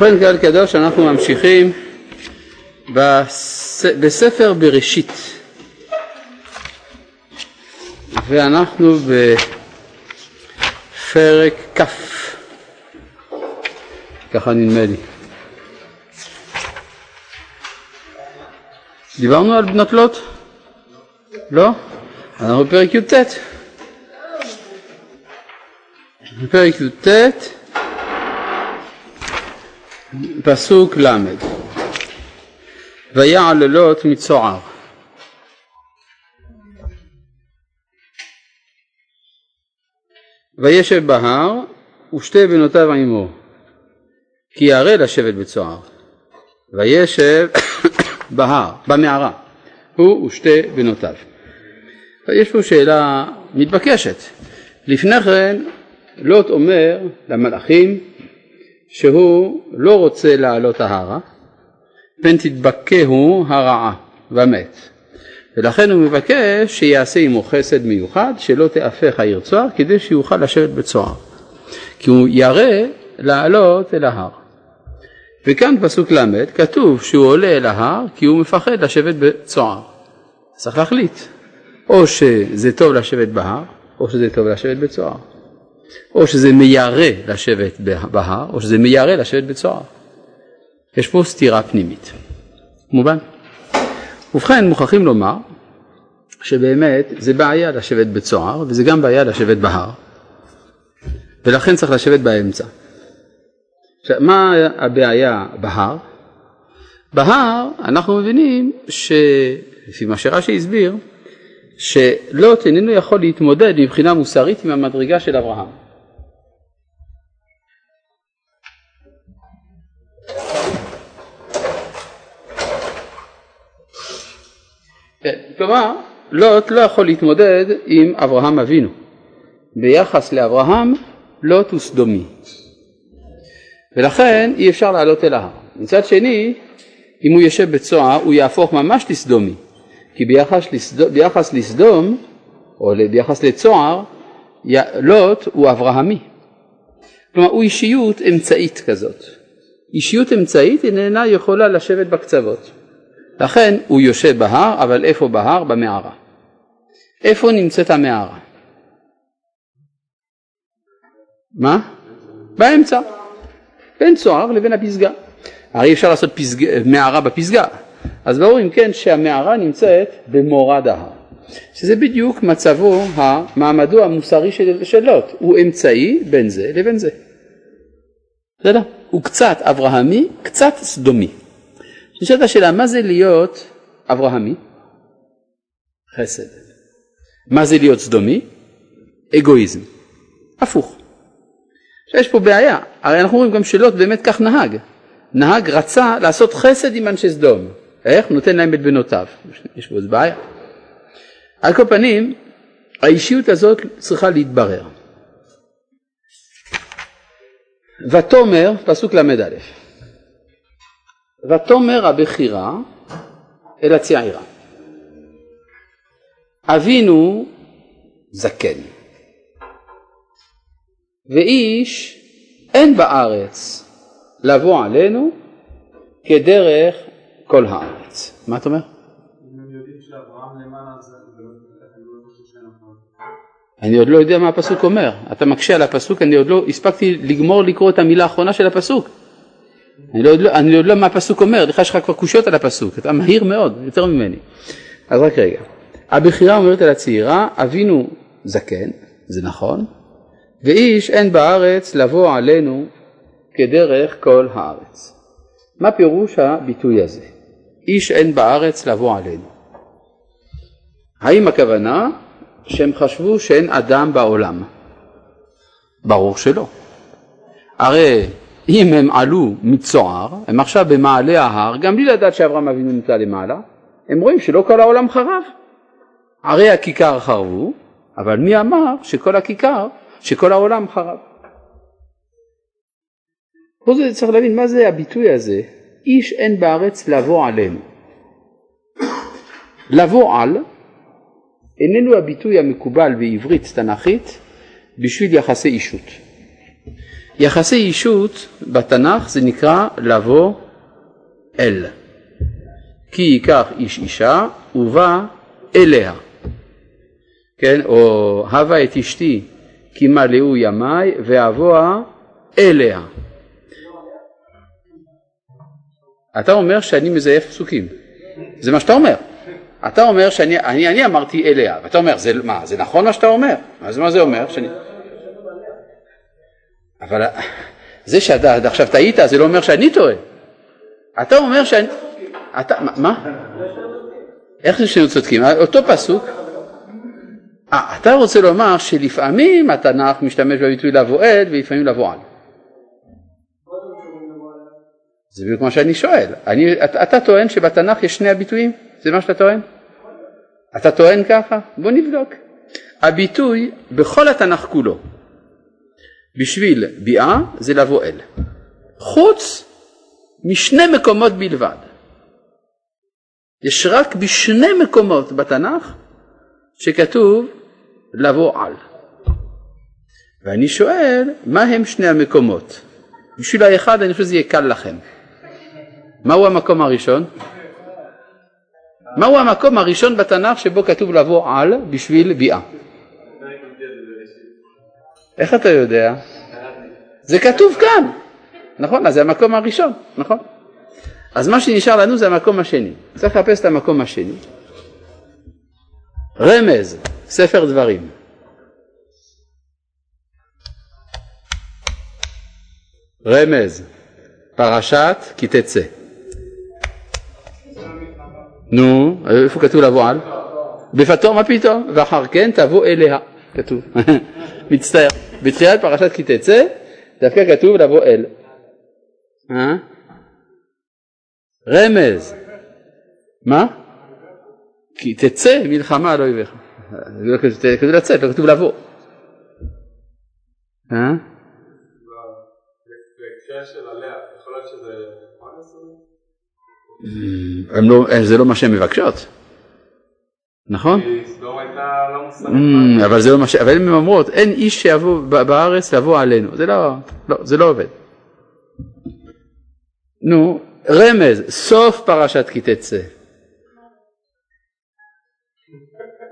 ובכן קהל קדוש אנחנו ממשיכים בס... בספר בראשית ואנחנו בפרק כ' ככה נדמה לי דיברנו על בנות לוט? לא? אנחנו בפרק י"ט בפרק י"ט פסוק ל' ויעל לוט מצוער וישב בהר ושתי בנותיו עמו כי ירא לשבת בצוער וישב בהר, במערה, הוא ושתי בנותיו. יש פה שאלה מתבקשת. לפני כן לוט אומר למלאכים שהוא לא רוצה לעלות ההרה, פן תדבקהו הרעה ומת. ולכן הוא מבקש שיעשה עמו חסד מיוחד, שלא תהפך העיר צוהר, כדי שיוכל לשבת בצוהר. כי הוא ירא לעלות אל ההר. וכאן פסוק ל' כתוב שהוא עולה אל ההר כי הוא מפחד לשבת בצוהר. צריך להחליט, או שזה טוב לשבת בהר, או שזה טוב לשבת בצוהר. או שזה מיירא לשבת בהר, או שזה מיירא לשבת בצוהר. יש פה סתירה פנימית. מובן? ובכן מוכרחים לומר שבאמת זה בעיה לשבת בצוהר וזה גם בעיה לשבת בהר ולכן צריך לשבת באמצע. עכשיו, מה הבעיה בהר? בהר אנחנו מבינים שלפי מה שרש"י הסביר שלוט איננו יכול להתמודד מבחינה מוסרית עם המדרגה של אברהם. כן, כלומר, לוט לא יכול להתמודד עם אברהם אבינו. ביחס לאברהם, לוט הוא סדומי. ולכן אי אפשר לעלות אל ההר. מצד שני, אם הוא יושב בצוהר, הוא יהפוך ממש לסדומי. כי ביחס, לסדום, ביחס לסדום, או ביחס לצוהר, לוט הוא אברהמי. כלומר, הוא אישיות אמצעית כזאת. אישיות אמצעית איננה יכולה לשבת בקצוות. לכן הוא יושב בהר, אבל איפה בהר? במערה. איפה נמצאת המערה? מה? באמצע. בין צוהר לבין הפסגה. הרי אפשר לעשות פסג... מערה בפסגה. אז ברור אם כן שהמערה נמצאת במורד ההר. שזה בדיוק מצבו, המעמדו המוסרי של, של לוט. הוא אמצעי בין זה לבין זה. בסדר? הוא קצת אברהמי, קצת סדומי. נשאלת השאלה, מה זה להיות אברהמי? חסד. מה זה להיות סדומי? אגואיזם. הפוך. עכשיו יש פה בעיה, הרי אנחנו רואים גם שלוט באמת כך נהג. נהג רצה לעשות חסד עם אנשי סדום. איך? נותן להם את בנותיו. יש איזה בעיה. על כל פנים, האישיות הזאת צריכה להתברר. ותאמר, פסוק ל"א, ותאמר הבכירה אל הצעירה, אבינו זקן, ואיש אין בארץ לבוא עלינו כדרך כל הארץ. מה אתה אומר? אני עוד לא יודע מה הפסוק אומר, אתה מקשה על הפסוק, אני עוד לא הספקתי לגמור לקרוא את המילה האחרונה של הפסוק. אני, לא, לא, אני עוד לא יודע מה הפסוק אומר, לך יש לך כבר קושיות על הפסוק, אתה מהיר מאוד, יותר ממני. אז רק רגע, הבכירה אומרת על הצעירה, אבינו זקן, זה נכון, ואיש אין בארץ לבוא עלינו כדרך כל הארץ. מה פירוש הביטוי הזה? איש אין בארץ לבוא עלינו. האם הכוונה שהם חשבו שאין אדם בעולם? ברור שלא. הרי אם הם עלו מצוער, הם עכשיו במעלה ההר, גם בלי לדעת שאברהם אבינו נמצא למעלה, הם רואים שלא כל העולם חרב. ערי הכיכר חרבו, אבל מי אמר שכל הכיכר, שכל העולם חרב? פה זה צריך להבין מה זה הביטוי הזה, איש אין בארץ לבוא עלינו. לבוא על איננו הביטוי המקובל בעברית תנ"כית בשביל יחסי אישות. יחסי אישות בתנ"ך זה נקרא לבוא אל. כי ייקח איש אישה ובא אליה. כן, או הווה את אשתי כי מלאו ימיי ואבוה אליה. אתה אומר שאני מזייף פסוקים, זה מה שאתה אומר. אתה אומר שאני אני, אני אמרתי אליה, ואתה אומר, זה, מה, זה נכון מה שאתה אומר? אז מה זה אומר? שאני... אבל זה שאתה עכשיו טעית זה לא אומר שאני טועה. אתה אומר שאני... אתה, מה? איך זה שהם צודקים? אותו פסוק. אה, אתה רוצה לומר שלפעמים התנ"ך משתמש בביטוי לבוא עד ולפעמים לבוא זה בדיוק מה שאני שואל. אני, אתה, אתה טוען שבתנ"ך יש שני הביטויים? זה מה שאתה טוען? אתה טוען ככה? בוא נבדוק. הביטוי בכל התנ"ך כולו בשביל ביאה זה לבוא אל. חוץ משני מקומות בלבד. יש רק בשני מקומות בתנ"ך שכתוב לבוא על. ואני שואל, מה הם שני המקומות? בשביל האחד אני חושב שזה יהיה קל לכם. מהו המקום הראשון? מהו המקום הראשון בתנ"ך שבו כתוב לבוא על בשביל ביאה? איך אתה יודע? זה כתוב כאן, נכון? אז זה המקום הראשון, נכון? אז מה שנשאר לנו זה המקום השני. צריך לחפש את המקום השני. רמז, ספר דברים. רמז, פרשת כי תצא. נו, איפה כתוב לבוא על? בפתור מה פתאום? ואחר כן תבוא אליה, כתוב. מצטער. בתחילת פרשת כי תצא, דווקא כתוב לבוא אל. אה? רמז. מה? כי תצא מלחמה על אויביך. לא כתוב לצאת, לא כתוב לבוא. אה? לא, זה לא מה שהן מבקשות, נכון? לא אבל זה לא מה ש... אבל הן אומרות, אין איש שיבוא בארץ לבוא עלינו, זה לא, לא, זה לא עובד. נו, רמז, סוף פרשת כי תצא.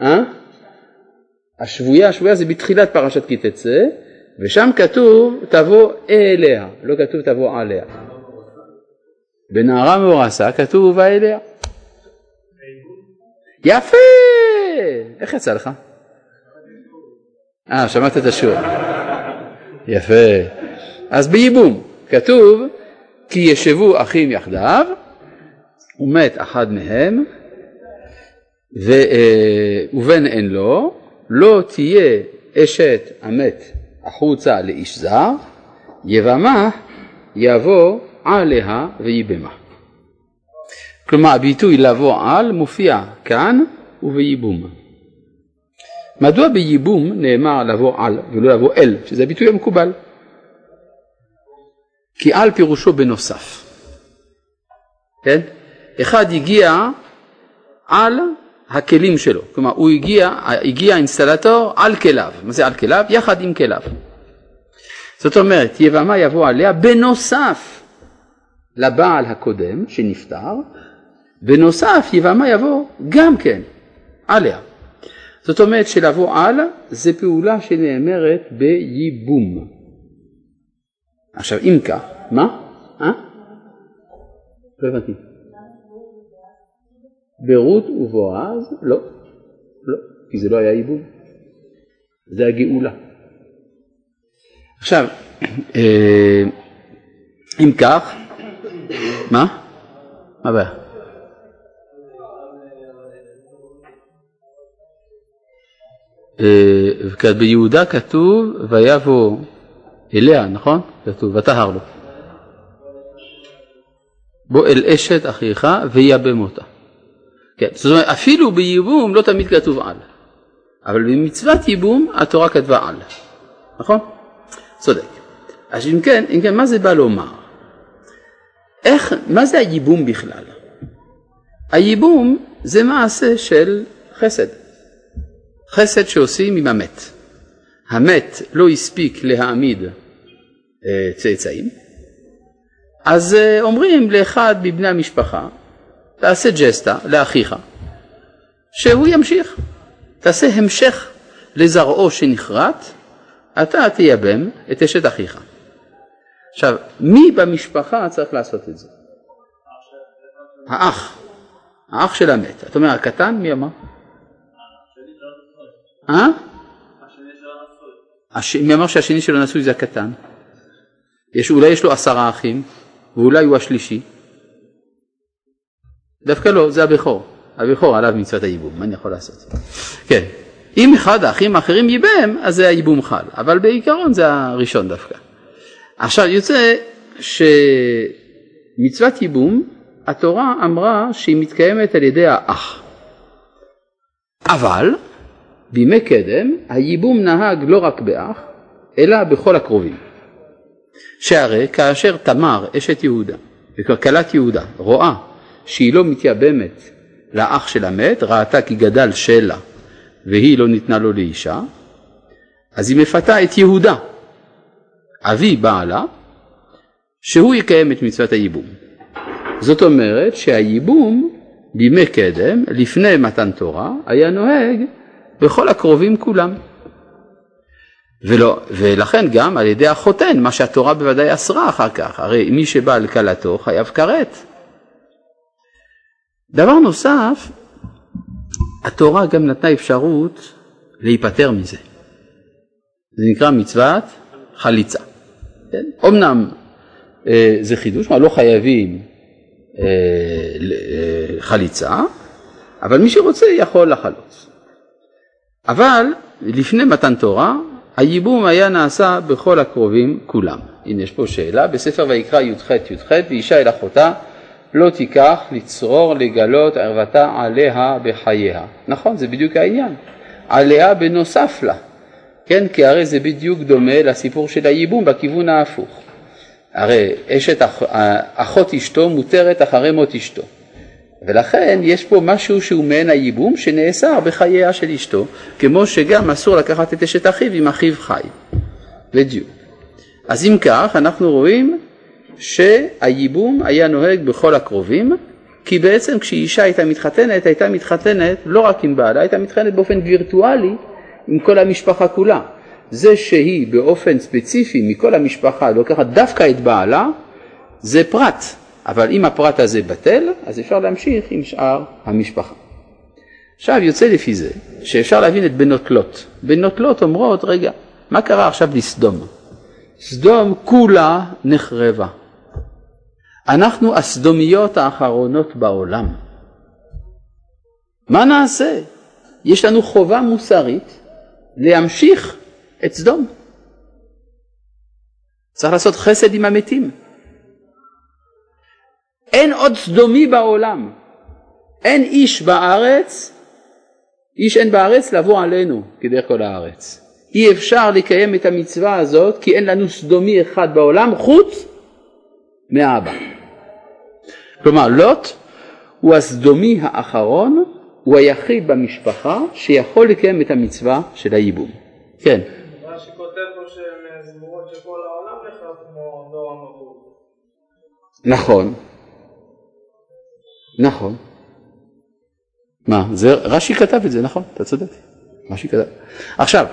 אה? השבויה, השבויה זה בתחילת פרשת כי תצא, ושם כתוב תבוא אליה, לא כתוב תבוא עליה. בנערה מאורסה כתוב ובא אליה. יפה! איך יצא לך? אה, שמעת את השיעור. יפה. אז בייבום כתוב כי ישבו אחים יחדיו ומת אחד מהם אה, ובן אין לו לא תהיה אשת המת החוצה לאיש זר יבמה יבוא עליה וייבמה. כלומר הביטוי לבוא על מופיע כאן ובייבום. מדוע בייבום נאמר לבוא על ולא לבוא אל, שזה הביטוי המקובל? כי על פירושו בנוסף. כן? אחד הגיע על הכלים שלו, כלומר הוא הגיע, הגיע האינסטלטור על כליו, מה זה על כליו? יחד עם כליו. זאת אומרת, יבמה יבוא עליה בנוסף לבעל הקודם שנפטר, בנוסף יבמה יבוא גם כן עליה. זאת אומרת שלבוא על זה פעולה שנאמרת בייבום. עכשיו אם כך, מה? אה? לא הבנתי. ברות ובועז? לא, לא, כי זה לא היה ייבום, זה הגאולה. עכשיו, אה, אם כך, מה? מה הבעיה? אה, ביהודה כתוב ויבוא אליה, נכון? כתוב ותהר לו. בוא אל אשת אחיך ויבם אותה. כן, זאת אומרת אפילו בייבום לא תמיד כתוב על, אבל במצוות ייבום התורה כתבה על, נכון? צודק. אז אם כן, אם כן, מה זה בא לומר? איך, מה זה הייבום בכלל? הייבום זה מעשה של חסד. חסד שעושים עם המת. המת לא הספיק להעמיד אה, צאצאים, אז אה, אומרים לאחד מבני המשפחה, תעשה ג'סטה לאחיך, שהוא ימשיך, תעשה המשך לזרעו שנכרת, אתה תייבם את אשת אחיך. עכשיו, מי במשפחה צריך לעשות את זה? האח, האח של המת. אתה אומר הקטן, מי אמר? אה? מי אמר שהשני שלו נשוי זה הקטן? יש, אולי יש לו עשרה אחים, ואולי הוא השלישי. דווקא לא, זה הבכור. הבכור עליו מצוות הייבום, מה אני יכול לעשות? כן. אם אחד האחים האחרים ייבם, אז זה הייבום חל, אבל בעיקרון זה הראשון דווקא. עכשיו יוצא שמצוות ייבום, התורה אמרה שהיא מתקיימת על ידי האח. אבל בימי קדם הייבום נהג לא רק באח, אלא בכל הקרובים. שהרי כאשר תמר אשת יהודה, וכלכלת יהודה, רואה שהיא לא מתייבמת לאח של המת, ראתה כי גדל שלה והיא לא ניתנה לו לאישה, אז היא מפתה את יהודה, אבי בעלה, שהוא יקיים את מצוות הייבום. זאת אומרת שהייבום בימי קדם, לפני מתן תורה, היה נוהג בכל הקרובים כולם. ולא, ולכן גם על ידי החותן, מה שהתורה בוודאי אסרה אחר כך, הרי מי שבא על כלתו חייב כרת. דבר נוסף, התורה גם נתנה אפשרות להיפטר מזה. זה נקרא מצוות חליצה. כן? אמנם אה, זה חידוש, מה לא חייבים אה, אה, חליצה, אבל מי שרוצה יכול לחלוץ. אבל לפני מתן תורה, הייבום היה נעשה בכל הקרובים כולם. הנה יש פה שאלה, בספר ויקרא י"ח י"ח, ואישה אל אחותה לא תיקח לצרור לגלות ערוותה עליה בחייה. נכון, זה בדיוק העניין. עליה בנוסף לה. כן, כי הרי זה בדיוק דומה לסיפור של הייבום בכיוון ההפוך. הרי אשת אח, אחות אשתו מותרת אחרי מות אשתו. ולכן יש פה משהו שהוא מעין הייבום שנאסר בחייה של אשתו, כמו שגם אסור לקחת את אשת אחיו אם אחיו חי. בדיוק. אז אם כך, אנחנו רואים שהייבום היה נוהג בכל הקרובים, כי בעצם כשאישה הייתה מתחתנת, הייתה מתחתנת לא רק עם בעלה, הייתה מתחתנת באופן וירטואלי עם כל המשפחה כולה. זה שהיא באופן ספציפי מכל המשפחה לוקחת דווקא את בעלה, זה פרט, אבל אם הפרט הזה בטל, אז אפשר להמשיך עם שאר המשפחה. עכשיו יוצא לפי זה שאפשר להבין את בנות לוט. בנות לוט אומרות, רגע, מה קרה עכשיו לסדום? סדום כולה נחרבה. אנחנו הסדומיות האחרונות בעולם. מה נעשה? יש לנו חובה מוסרית להמשיך את סדום. צריך לעשות חסד עם המתים. אין עוד סדומי בעולם. אין איש בארץ, איש אין בארץ לבוא עלינו כדרך כל הארץ. אי אפשר לקיים את המצווה הזאת כי אין לנו סדומי אחד בעולם חוץ מאבא. כלומר לוט הוא הסדומי האחרון, הוא היחיד במשפחה שיכול לקיים את המצווה של הייבום. כן. מה שכותב פה שהן סבורות שכל העולם כמו דור. נכון. נכון. מה, זה, רש"י כתב את זה, נכון, אתה צודק. רש"י כתב. עכשיו,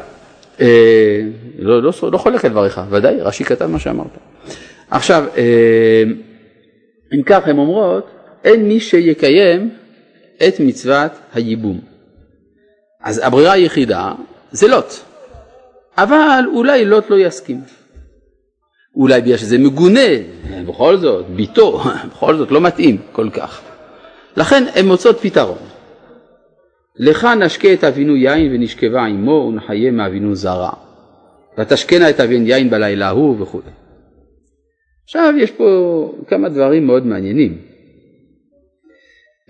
אה, לא, לא, לא חולק על דבריך, ודאי, רש"י כתב מה שאמרת. עכשיו, אה, אם כך הן אומרות, אין מי שיקיים את מצוות הייבום. אז הברירה היחידה זה לוט, אבל אולי לוט לא יסכים. אולי בגלל שזה מגונה, בכל זאת, ביתו, בכל זאת לא מתאים כל כך. לכן הן מוצאות פתרון. לך נשקה את אבינו יין ונשכבה עמו ונחיה מאבינו זרע. ותשקנה את אבינו יין בלילה ההוא וכו'. עכשיו יש פה כמה דברים מאוד מעניינים.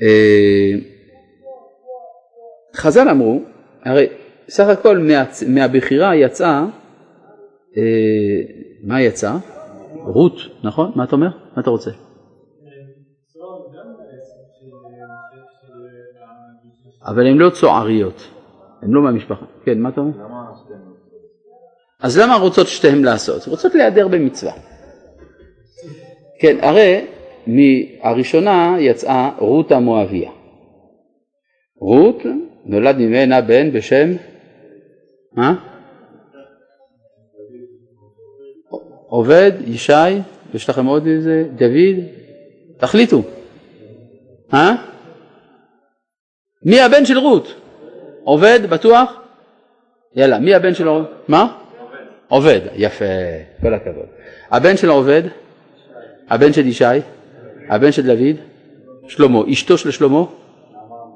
אה, חז"ל אמרו, הרי סך הכל מה, מהבחירה יצאה, אה, מה יצא? רות, נכון? מה אתה אומר? מה אתה רוצה? אבל הן לא צועריות, הן לא מהמשפחה. כן, מה אתה אומר? אז למה רוצות שתיהן לעשות? רוצות להיעדר במצווה. כן, הרי מהראשונה יצאה רות המואביה. רות, נולד ממנה בן בשם, מה? עובד, ישי, יש לכם עוד איזה, דוד, תחליטו. אה? מי הבן של רות? עובד, בטוח? יאללה, מי הבן של עובד? מה? עובד, יפה, כל הכבוד. הבן של עובד? הבן של ישי? הבן של דוד? שלמה. אשתו של שלמה?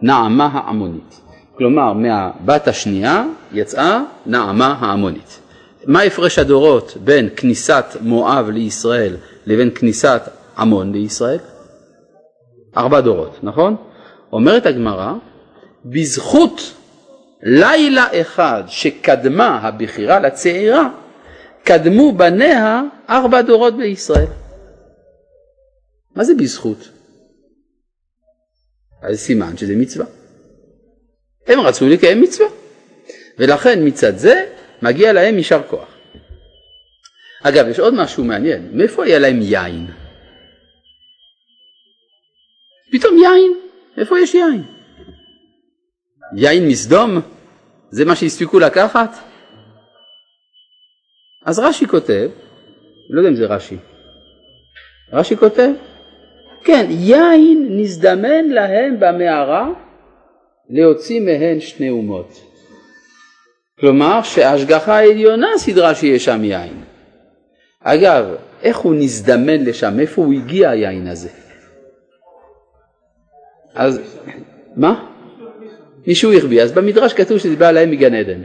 נעמה העמונית. כלומר, מהבת השנייה יצאה נעמה העמונית. מה הפרש הדורות בין כניסת מואב לישראל לבין כניסת עמון לישראל? ארבע דורות, נכון? אומרת הגמרא, בזכות לילה אחד שקדמה הבכירה לצעירה, קדמו בניה ארבע דורות בישראל. מה זה בזכות? אז סימן שזה מצווה. הם רצו לקיים מצווה, ולכן מצד זה מגיע להם יישר כוח. אגב, יש עוד משהו מעניין, מאיפה היה להם יין? פתאום יין, איפה יש יין? יין מסדום? זה מה שהספיקו לקחת? אז רש"י כותב, לא יודע אם זה רש"י, רש"י כותב, כן, יין נזדמן להם במערה להוציא מהן שני אומות. כלומר שההשגחה העליונה סידרה שיש שם יין. אגב, איך הוא נזדמן לשם? איפה הוא הגיע היין הזה? אז, מה? מישהו החביא, אז במדרש כתוב שזה בא להם מגן עדן.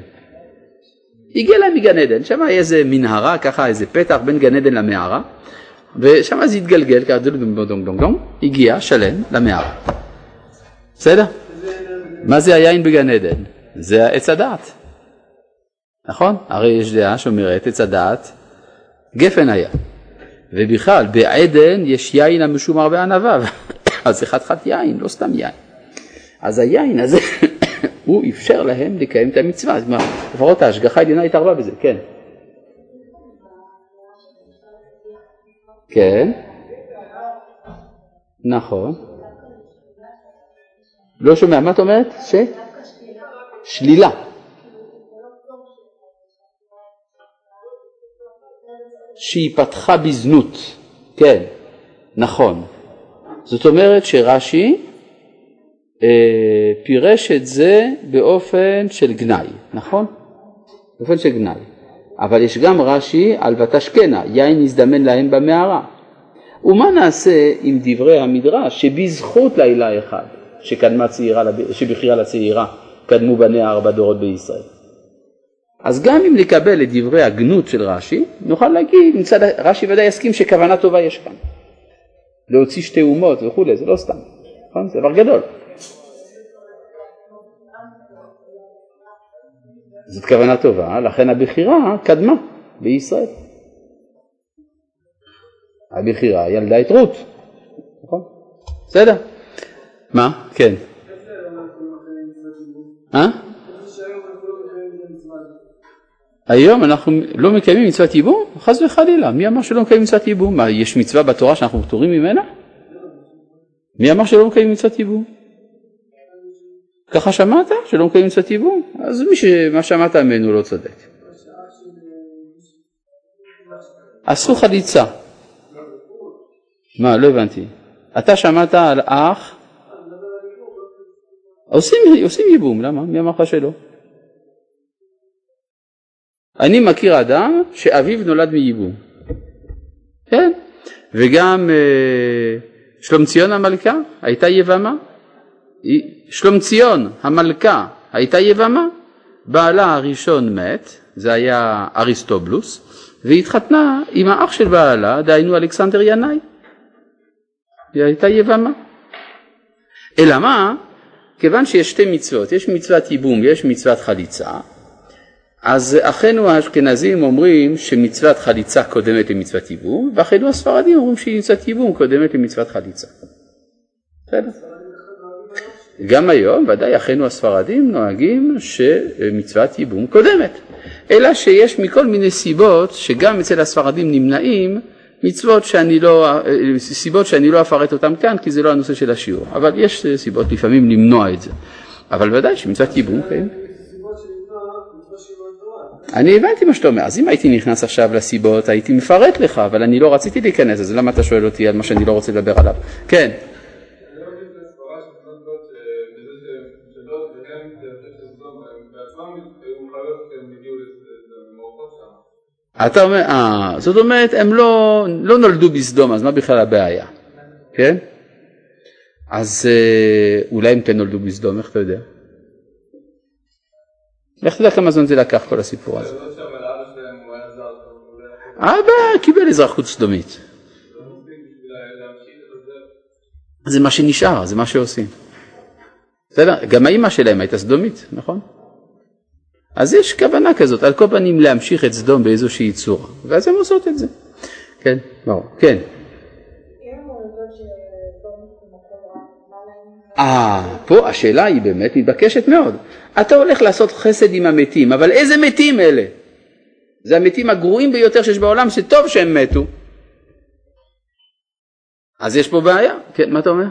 הגיע להם מגן עדן, שם היה איזה מנהרה, ככה איזה פתח בין גן עדן למערה, ושם זה התגלגל, ככה דום דום דום דום הגיע שלם למערה. בסדר? מה זה היין בגן עדן? זה עץ הדעת. נכון? הרי יש דעה שאומרת עץ הדעת גפן היה. ובכלל בעדן יש יין המשומר בענביו, אז זה חתיכת יין, לא סתם יין. אז היין הזה, הוא אפשר להם לקיים את המצווה, לפחות ההשגחה העליונה התערבה בזה, כן. כן, נכון. לא שומע, מה את אומרת? ש? שלילה. שהיא פתחה בזנות, כן, נכון. זאת אומרת שרש"י אה, פירש את זה באופן של גנאי, נכון? באופן של גנאי. אבל יש גם רש"י על ותשקנה, יין נזדמן להם במערה. ומה נעשה עם דברי המדרש שבזכות לילה אחד שקדמה צעירה, שבכירה לצעירה קדמו בניה ארבע דורות בישראל. אז גם אם נקבל את דברי הגנות של רש"י, נוכל להגיד, מצד רש"י ודאי יסכים שכוונה טובה יש כאן. להוציא שתי אומות וכולי, זה לא סתם, נכון? זה דבר גדול. זאת כוונה טובה, לכן הבחירה קדמה בישראל. הבחירה ילדה את רות, נכון? בסדר. מה? כן. אה? היום אנחנו לא מקיימים מצוות ייבום? חס וחלילה, מי אמר שלא מקיימים מצוות ייבום? מה, יש מצווה בתורה שאנחנו פטורים ממנה? מי אמר שלא מקיימים מצוות ייבום? ככה שמעת? שלא מקיימים מצוות ייבום? אז מי שמה שמעת ממנו לא צודק. עשו חליצה. מה, לא הבנתי. אתה שמעת על אח? עושים, עושים ייבום, למה? מי אמר לך שלא? אני מכיר אדם שאביו נולד מייבום. כן, וגם אה, שלומציון המלכה הייתה יבמה. שלומציון המלכה הייתה יבמה, בעלה הראשון מת, זה היה אריסטובלוס, והיא התחתנה עם האח של בעלה, דהיינו אלכסנדר ינאי. היא הייתה יבמה. אלא מה? כיוון שיש שתי מצוות, יש מצוות ייבום, יש מצוות חליצה, אז אחינו האשכנזים אומרים שמצוות חליצה קודמת למצוות ייבום, ואחינו הספרדים אומרים שמצוות ייבום קודמת למצוות חליצה. בסדר? גם היום ודאי אחינו הספרדים נוהגים שמצוות ייבום קודמת. אלא שיש מכל מיני סיבות שגם אצל הספרדים נמנעים מצוות שאני לא, סיבות שאני לא אפרט אותן כאן כי זה לא הנושא של השיעור, אבל יש סיבות לפעמים למנוע את זה, אבל ודאי שמצוות ייבום כן. אני הבנתי מה שאתה אומר, אז אם הייתי נכנס עכשיו לסיבות הייתי מפרט לך, אבל אני לא רציתי להיכנס, אז למה אתה שואל אותי על מה שאני לא רוצה לדבר עליו? כן. אתה אומר, אה, זאת אומרת, הם לא, לא נולדו בסדום, אז מה בכלל הבעיה? כן? אז אה, אולי הם כן נולדו בסדום, איך אתה יודע? איך אתה יודע כמה זמן זה לקח כל הסיפור הזה? אבא קיבל אזרחות סדומית. זה מה שנשאר, זה מה שעושים. בסדר? גם האימא שלהם הייתה סדומית, נכון? אז יש כוונה כזאת, על כל פנים להמשיך את סדום באיזושהי צורה, ואז הן עושות את זה. כן, ברור, כן. אה, פה השאלה היא באמת מתבקשת מאוד. אתה הולך לעשות חסד עם המתים, אבל איזה מתים אלה? זה המתים הגרועים ביותר שיש בעולם, שטוב שהם מתו. אז יש פה בעיה. כן, מה אתה אומר?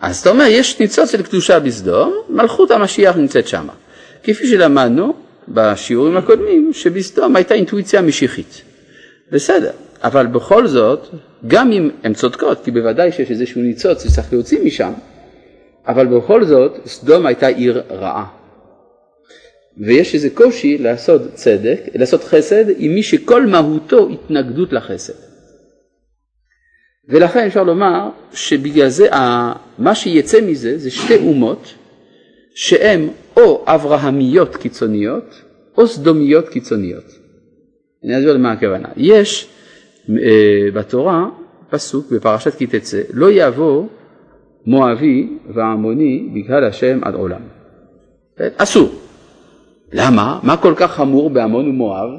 אז אתה אומר, יש ניצוץ של קדושה בסדום, מלכות המשיח נמצאת שמה. כפי שלמדנו בשיעורים הקודמים, שבסדום הייתה אינטואיציה משיחית. בסדר, אבל בכל זאת, גם אם הן צודקות, כי בוודאי שיש איזשהו ניצוץ שצריך להוציא משם, אבל בכל זאת, סדום הייתה עיר רעה. ויש איזה קושי לעשות צדק, לעשות חסד, עם מי שכל מהותו התנגדות לחסד. ולכן אפשר לומר שבגלל זה מה שיצא מזה זה שתי אומות שהן או אברהמיות קיצוניות או סדומיות קיצוניות. אני אסביר למה הכוונה. יש אה, בתורה פסוק בפרשת כי תצא לא יבוא מואבי ועמוני בגלל השם עד עולם. אסור. למה? מה כל כך חמור בעמון ומואב?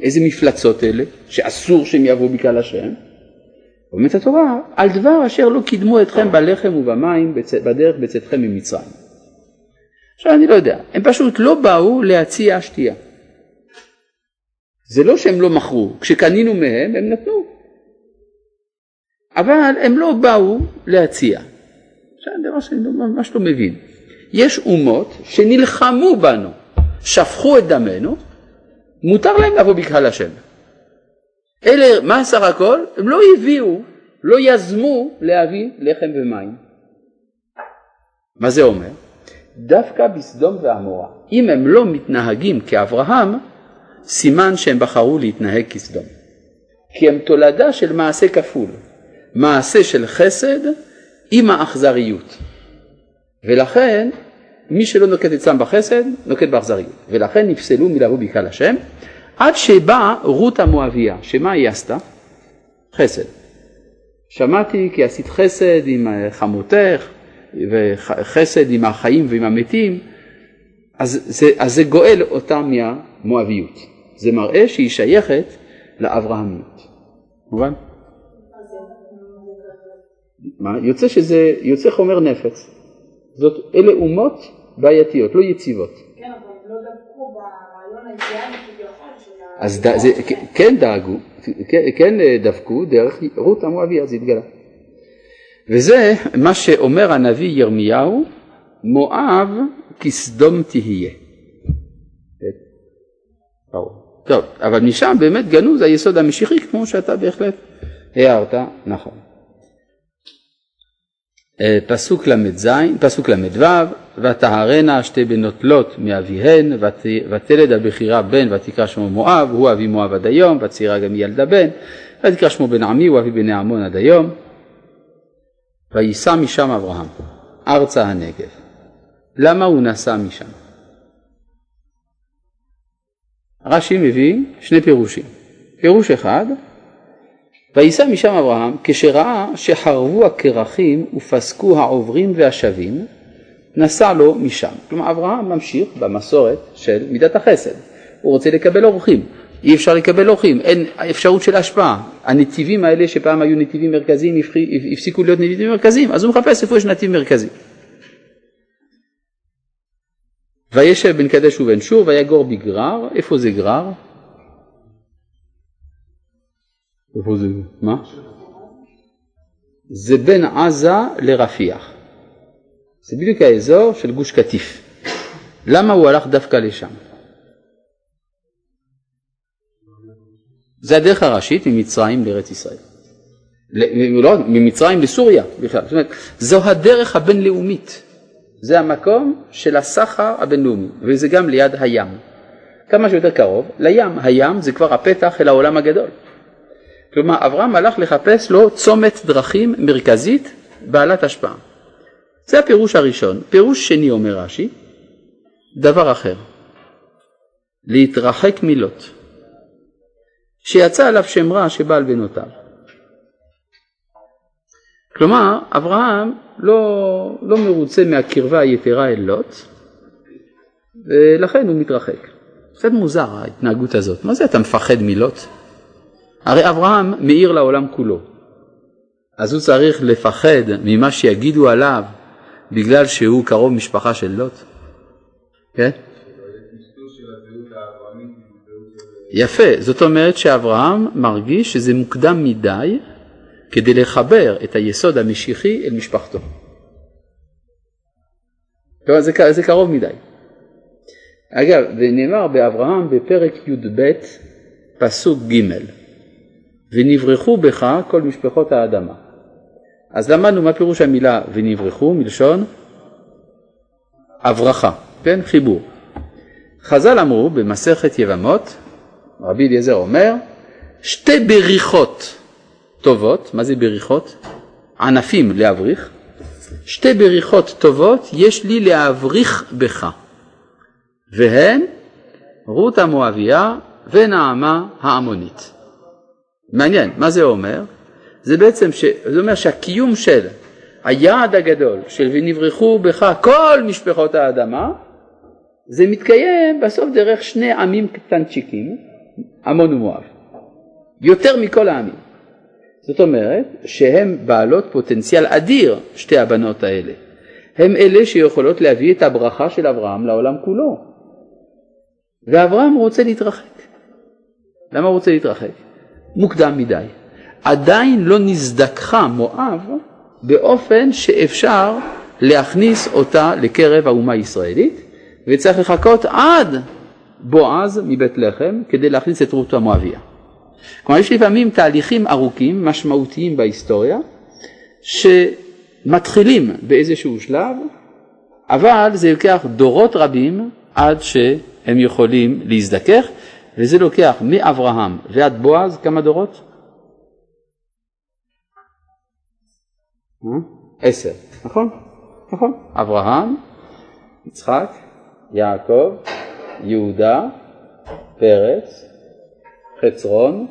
איזה מפלצות אלה שאסור שהם יבואו בגלל השם? אומרת התורה, על דבר אשר לא קידמו אתכם בלחם ובמים בדרך בצאתכם ממצרים. עכשיו אני לא יודע, הם פשוט לא באו להציע שתייה. זה לא שהם לא מכרו, כשקנינו מהם הם נתנו. אבל הם לא באו להציע. עכשיו שאני לא, ממש לא מבין. יש אומות שנלחמו בנו, שפכו את דמנו, מותר להם לבוא בקהל השם. אלה, מה סך הכל? הם לא הביאו, לא יזמו להביא לחם ומים. מה זה אומר? דווקא בסדום ועמורה, אם הם לא מתנהגים כאברהם, סימן שהם בחרו להתנהג כסדום. כי הם תולדה של מעשה כפול, מעשה של חסד עם האכזריות. ולכן מי שלא נוקט אצלם בחסד, נוקט באכזריות. ולכן נפסלו מלבוא בקהל השם, עד שבאה רות המואביה, שמה היא עשתה? חסד. שמעתי כי עשית חסד עם חמותך וחסד עם החיים ועם המתים, אז זה, אז זה גואל אותה מהמואביות. זה מראה שהיא שייכת לאברהמיות. מובן? מה? יוצא שזה, יוצא חומר נפץ. זאת, אלה אומות בעייתיות, לא יציבות. כן, אבל לא דבקו ברעיון האידיאלי אז ד, זה, כן דאגו, כן, כן דבקו דרך רות המואביה, זה התגלה. וזה מה שאומר הנביא ירמיהו, מואב כסדום תהיה. טוב, אבל משם באמת גנוז היסוד המשיחי כמו שאתה בהחלט הערת, נכון. אה, פסוק ל"ז, פסוק ל"ו, ותהרנה שתי בנות לוט מאביהן, ותלד הבכירה בן ותקרא שמו מואב, הוא אבי מואב עד היום, והצעירה גם ילדה בן, ותקרא שמו בן עמי, הוא אבי בני עמון עד היום. וייסע משם אברהם, ארצה הנגב. למה הוא נסע משם? רש"י מביא שני פירושים. פירוש אחד, וייסע משם אברהם כשראה שחרבו הכרכים ופסקו העוברים והשבים נסע לו משם. כלומר אברהם ממשיך במסורת של מידת החסד, הוא רוצה לקבל אורחים. אי אפשר לקבל אורחים, אין אפשרות של השפעה. הנתיבים האלה שפעם היו נתיבים מרכזיים הפסיקו להיות נתיבים מרכזיים, אז הוא מחפש איפה יש נתיב מרכזי. וישב בן קדש ובן שור ויגור בגרר, איפה זה גרר? איפה זה, מה? זה בין עזה לרפיח. זה בדיוק האזור של גוש קטיף. למה הוא הלך דווקא לשם? זה הדרך הראשית ממצרים לארץ ישראל. לא, ממצרים לסוריה בכלל. זאת אומרת, זו הדרך הבינלאומית. זה המקום של הסחר הבינלאומי, וזה גם ליד הים. כמה שיותר קרוב לים. הים זה כבר הפתח אל העולם הגדול. כלומר, אברהם הלך לחפש לו צומת דרכים מרכזית בעלת השפעה. זה הפירוש הראשון. פירוש שני אומר רש"י, דבר אחר, להתרחק מלוט, שיצא עליו שם רע שבא על בנותיו. כלומר, אברהם לא, לא מרוצה מהקרבה היתרה אל לוט, ולכן הוא מתרחק. קצת מוזר ההתנהגות הזאת. מה זה אתה מפחד מלוט? הרי אברהם מאיר לעולם כולו. אז הוא צריך לפחד ממה שיגידו עליו בגלל שהוא קרוב משפחה של לוט? כן? יפה, זאת אומרת שאברהם מרגיש שזה מוקדם מדי כדי לחבר את היסוד המשיחי אל משפחתו. זה, זה קרוב מדי. אגב, זה נאמר באברהם בפרק י"ב פסוק ג' ונברחו בך כל משפחות האדמה. אז למדנו מה פירוש המילה ונברחו מלשון הברחה, כן? חיבור. חז"ל אמרו במסכת יבמות, רבי אליעזר אומר, שתי בריחות טובות, מה זה בריחות? ענפים להבריך, שתי בריחות טובות יש לי להבריך בך, והן רות המואביה ונעמה העמונית. מעניין, מה זה אומר? זה בעצם, ש... זה אומר שהקיום של היעד הגדול של ונברחו בך כל משפחות האדמה, זה מתקיים בסוף דרך שני עמים קטנצ'יקים, עמון ומואב, יותר מכל העמים. זאת אומרת שהן בעלות פוטנציאל אדיר, שתי הבנות האלה. הן אלה שיכולות להביא את הברכה של אברהם לעולם כולו. ואברהם רוצה להתרחק. למה הוא רוצה להתרחק? מוקדם מדי. עדיין לא נזדככה מואב באופן שאפשר להכניס אותה לקרב האומה הישראלית, וצריך לחכות עד בועז מבית לחם כדי להכניס את רות המואביה. כלומר יש לפעמים תהליכים ארוכים, משמעותיים בהיסטוריה, שמתחילים באיזשהו שלב, אבל זה לוקח דורות רבים עד שהם יכולים להזדכך, וזה לוקח מאברהם ועד בועז כמה דורות? אה? עשר, נכון? נכון. אברהם, יצחק, יעקב, יהודה, פרץ, חצרון,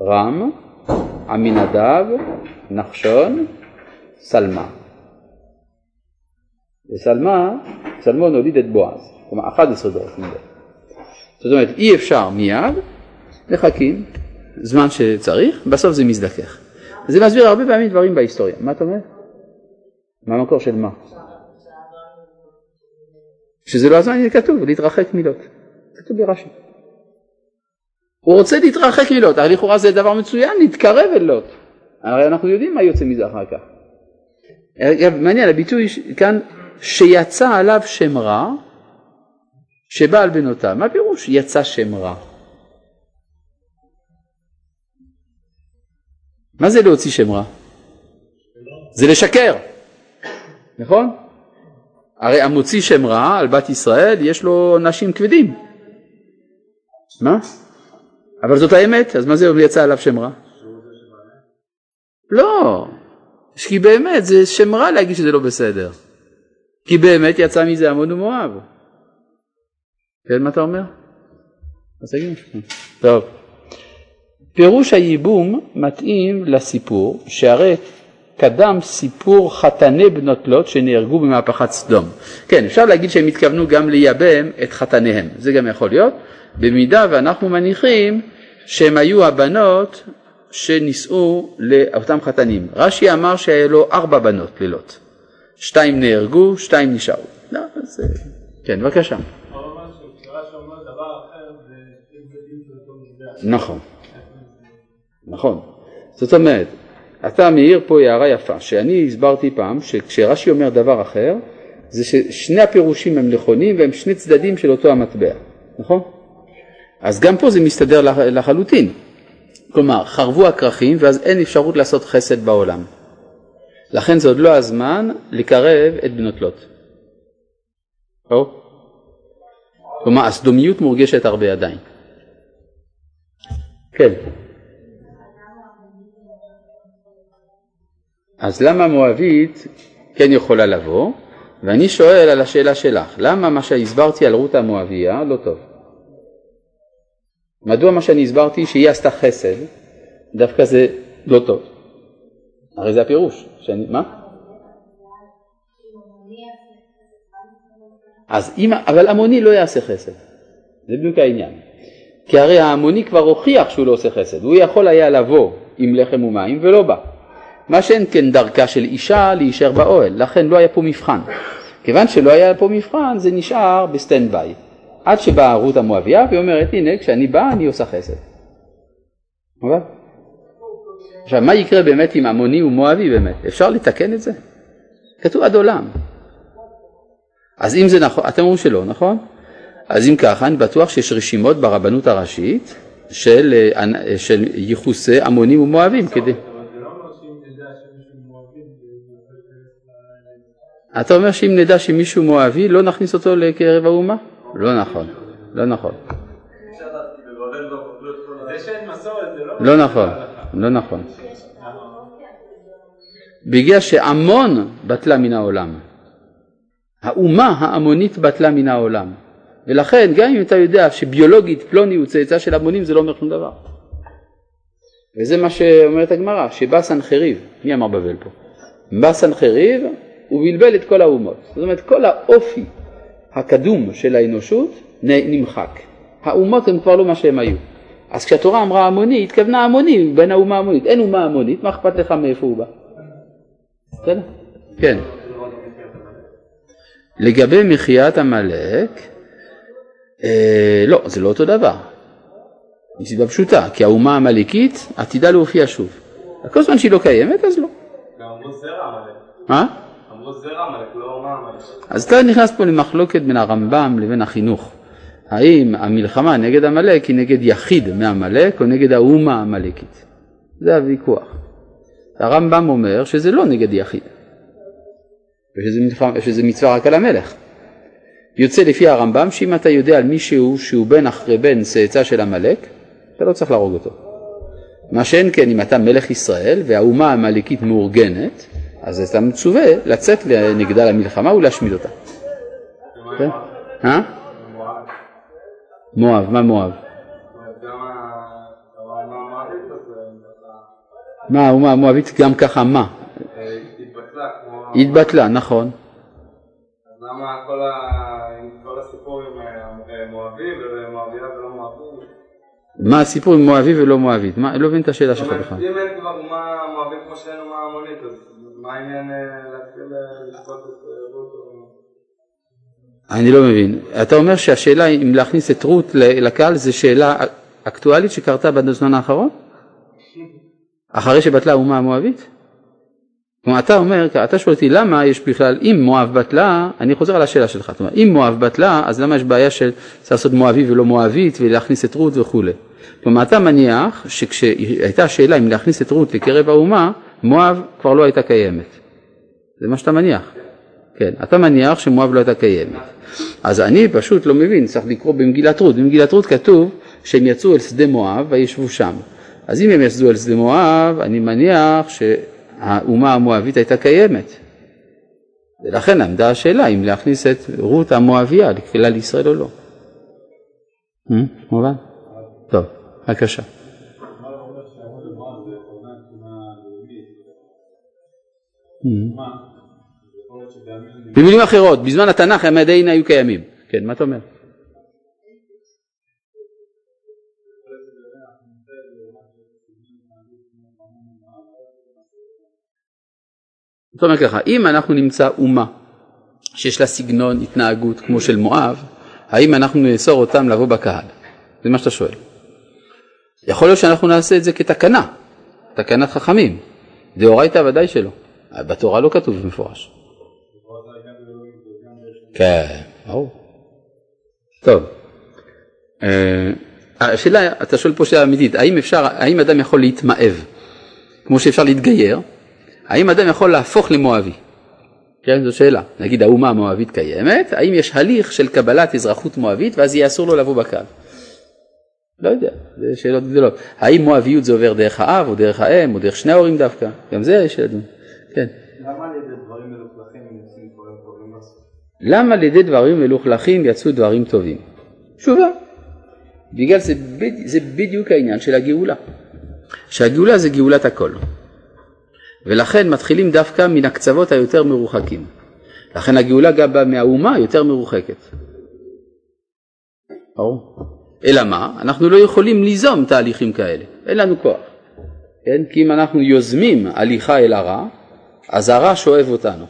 רם, עמינדב, נחשון, סלמה. וסלמה, סלמון הוליד את בועז, כלומר 11 דורות מזה. זאת אומרת אי אפשר מיד, מחכים זמן שצריך, בסוף זה מזדכך. זה מסביר הרבה פעמים דברים בהיסטוריה. מה אתה אומר? מה המקור של מה? שזה לא הזמן, כתוב, להתרחק מילות. כתוב ברש"י. הוא רוצה להתרחק מלוט, הרי לכאורה זה דבר מצוין, להתקרב אל לוט. הרי אנחנו יודעים מה יוצא מזה אחר כך. מעניין, הביטוי כאן, שיצא עליו שם רע, שבא על בנותיו. מה פירוש יצא שם רע? מה זה להוציא שם רע? זה לשקר, נכון? הרי המוציא שם רע על בת ישראל יש לו נשים כבדים. מה? אבל זאת האמת, אז מה זה יצא עליו שם רע? לא, כי באמת זה שם רע להגיד שזה לא בסדר. כי באמת יצא מזה עמון ומואב. כן, מה אתה אומר? אז תגיד טוב. פירוש הייבום מתאים לסיפור, שהרי קדם סיפור חתני בנות לוט שנהרגו במהפכת סדום. כן, אפשר להגיד שהם התכוונו גם לייבם את חתניהם, זה גם יכול להיות, במידה ואנחנו מניחים שהם היו הבנות שנישאו לאותם חתנים. רש"י אמר שהיה לו ארבע בנות ללוט, שתיים נהרגו, שתיים נשארו. לא, אז... כן, בבקשה. נכון, נכון. זאת אומרת, אתה מעיר פה הערה יפה, שאני הסברתי פעם שכשרש"י אומר דבר אחר, זה ששני הפירושים הם נכונים והם שני צדדים של אותו המטבע, נכון? אז גם פה זה מסתדר לחלוטין. כלומר, חרבו הכרכים ואז אין אפשרות לעשות חסד בעולם. לכן זה עוד לא הזמן לקרב את בנות לוט. או? כלומר, הסדומיות מורגשת הרבה עדיין. כן. אז למה מואבית כן יכולה לבוא? ואני שואל על השאלה שלך, למה מה שהסברתי על רות המואביה לא טוב? מדוע מה שאני הסברתי שהיא עשתה חסד, דווקא זה לא טוב? הרי זה הפירוש, שאני, מה? אז אם, אבל עמוני לא יעשה חסד, זה בדיוק העניין. כי הרי העמוני כבר הוכיח שהוא לא עושה חסד, הוא יכול היה לבוא עם לחם ומים ולא בא. מה שאין כן דרכה של אישה להישאר באוהל, לכן לא היה פה מבחן. כיוון שלא היה פה מבחן זה נשאר ב stand by. עד שבאה רות המואביה והיא אומרת הנה כשאני באה אני עושה חסד. עכשיו מה יקרה באמת עם עמוני ומואבי באמת? אפשר לתקן את זה? כתוב עד עולם. אז אם זה נכון, אתם אומרים שלא, נכון? אז אם ככה אני בטוח שיש רשימות ברבנות הראשית של, של ייחוסי עמונים ומואבים כדי... אתה אומר שאם נדע שמישהו מואבי לא נכניס אותו לקרב האומה? לא נכון, לא נכון. לא נכון, לא נכון. בגלל שעמון בטלה מן העולם. האומה העמונית בטלה מן העולם. ולכן גם אם אתה יודע שביולוגית פלוני הוא צאצא של המונים זה לא אומר שום דבר. וזה מה שאומרת הגמרא, שבא סנחריב, מי אמר בבל פה? בא סנחריב הוא בלבל את כל האומות. זאת אומרת כל האופי הקדום של האנושות נמחק. האומות הן כבר לא מה שהן היו. אז כשהתורה אמרה המוני, היא התכוונה המוני בין האומה המונית. אין אומה המונית, מה אכפת לך מאיפה הוא בא? בסדר? כן. לגבי מחיית עמלק, אה, לא, זה לא אותו דבר. מסיבה פשוטה, כי האומה העמלקית עתידה להופיע שוב. כל זמן שהיא לא קיימת, אז לא. גם אמרו זרע עמלק. מה? לא. אז אתה נכנס פה למחלוקת בין הרמב"ם לבין החינוך. האם המלחמה נגד עמלק היא נגד יחיד מעמלק או נגד האומה העמלקית? זה הוויכוח. הרמב"ם אומר שזה לא נגד יחיד, ושזה מצווה רק על המלך. יוצא לפי הרמב"ם שאם אתה יודע על מישהו שהוא בן אחרי בן צאצא של עמלק, אתה לא צריך להרוג אותו. מה שאין כן אם אתה מלך ישראל והאומה העמלקית מאורגנת, אז אתה מצווה לצאת נגדה למלחמה ולהשמיד אותה. כן? אה? מואב, מה מואב? מה האומה המואבית גם ככה מה? התבטלה, נכון. אז למה כל מה הסיפור עם מואבי ולא מואבית? מה, לא מבין את השאלה שלך בכלל. אם אין כבר אומה מואבית כמו שאין אומה המונית, אז מה העניין אה, להתחיל אה, לשפוט את רות? אני לא מבין. אתה אומר שהשאלה אם להכניס את רות לקהל זה שאלה אקטואלית שקרתה בזמן האחרון? אחרי שבטלה האומה המואבית? כלומר, אתה אומר, אתה שואל אותי למה יש בכלל, אם מואב בטלה, אני חוזר על השאלה שלך, אומרת, אם מואב בטלה, אז למה יש בעיה של צריך לעשות מואבי ולא מואבית ולהכניס את רות וכולי. כלומר, אתה מניח שכשהייתה שאלה אם להכניס את רות לקרב האומה, מואב כבר לא הייתה קיימת. זה מה שאתה מניח. כן, אתה מניח שמואב לא הייתה קיימת. אז אני פשוט לא מבין, צריך לקרוא במגילת רות. במגילת רות כתוב שהם יצאו אל שדה מואב וישבו שם. אז אם הם יצאו אל שדה מואב, אני מניח שהאומה המואבית הייתה קיימת. ולכן עמדה השאלה אם להכניס את רות המואביה לכלל ישראל או לא. מובן? טוב, בבקשה. שבימים במילים אחרות, בזמן התנ"ך המדעין היו קיימים. כן, מה אתה אומר? זאת אומרת ככה, אם אנחנו נמצא אומה שיש לה סגנון התנהגות כמו של מואב, האם אנחנו נאסור אותם לבוא בקהל? זה מה שאתה שואל. יכול להיות שאנחנו נעשה את זה כתקנה, תקנת חכמים. דאורייתא ודאי שלא. בתורה לא כתוב במפורש. כן, ברור. טוב. אה, השאלה, אתה שואל פה שאלה אמיתית, האם אפשר, האם אדם יכול להתמאב, כמו שאפשר להתגייר, האם אדם יכול להפוך למואבי? כן, זו שאלה. נגיד האומה המואבית קיימת, האם יש הליך של קבלת אזרחות מואבית ואז יהיה אסור לו לבוא בקהל? לא יודע, זה שאלות גדולות. האם מואביות זה עובר דרך האב או דרך האם או דרך שני ההורים דווקא? גם זה יש לדון. כן. למה על ידי דברים מלוכלכים יוצאים דברים טובים? למה על ידי דברים מלוכלכים יצאו דברים טובים? תשובה. בגלל זה, זה בדיוק העניין של הגאולה. שהגאולה זה גאולת הכל. ולכן מתחילים דווקא מן הקצוות היותר מרוחקים. לכן הגאולה גם באה מהאומה יותר מרוחקת. ברור. אלא מה? אנחנו לא יכולים ליזום תהליכים כאלה, אין לנו כוח. כן? כי אם אנחנו יוזמים הליכה אל הרע, אז הרע שואב אותנו.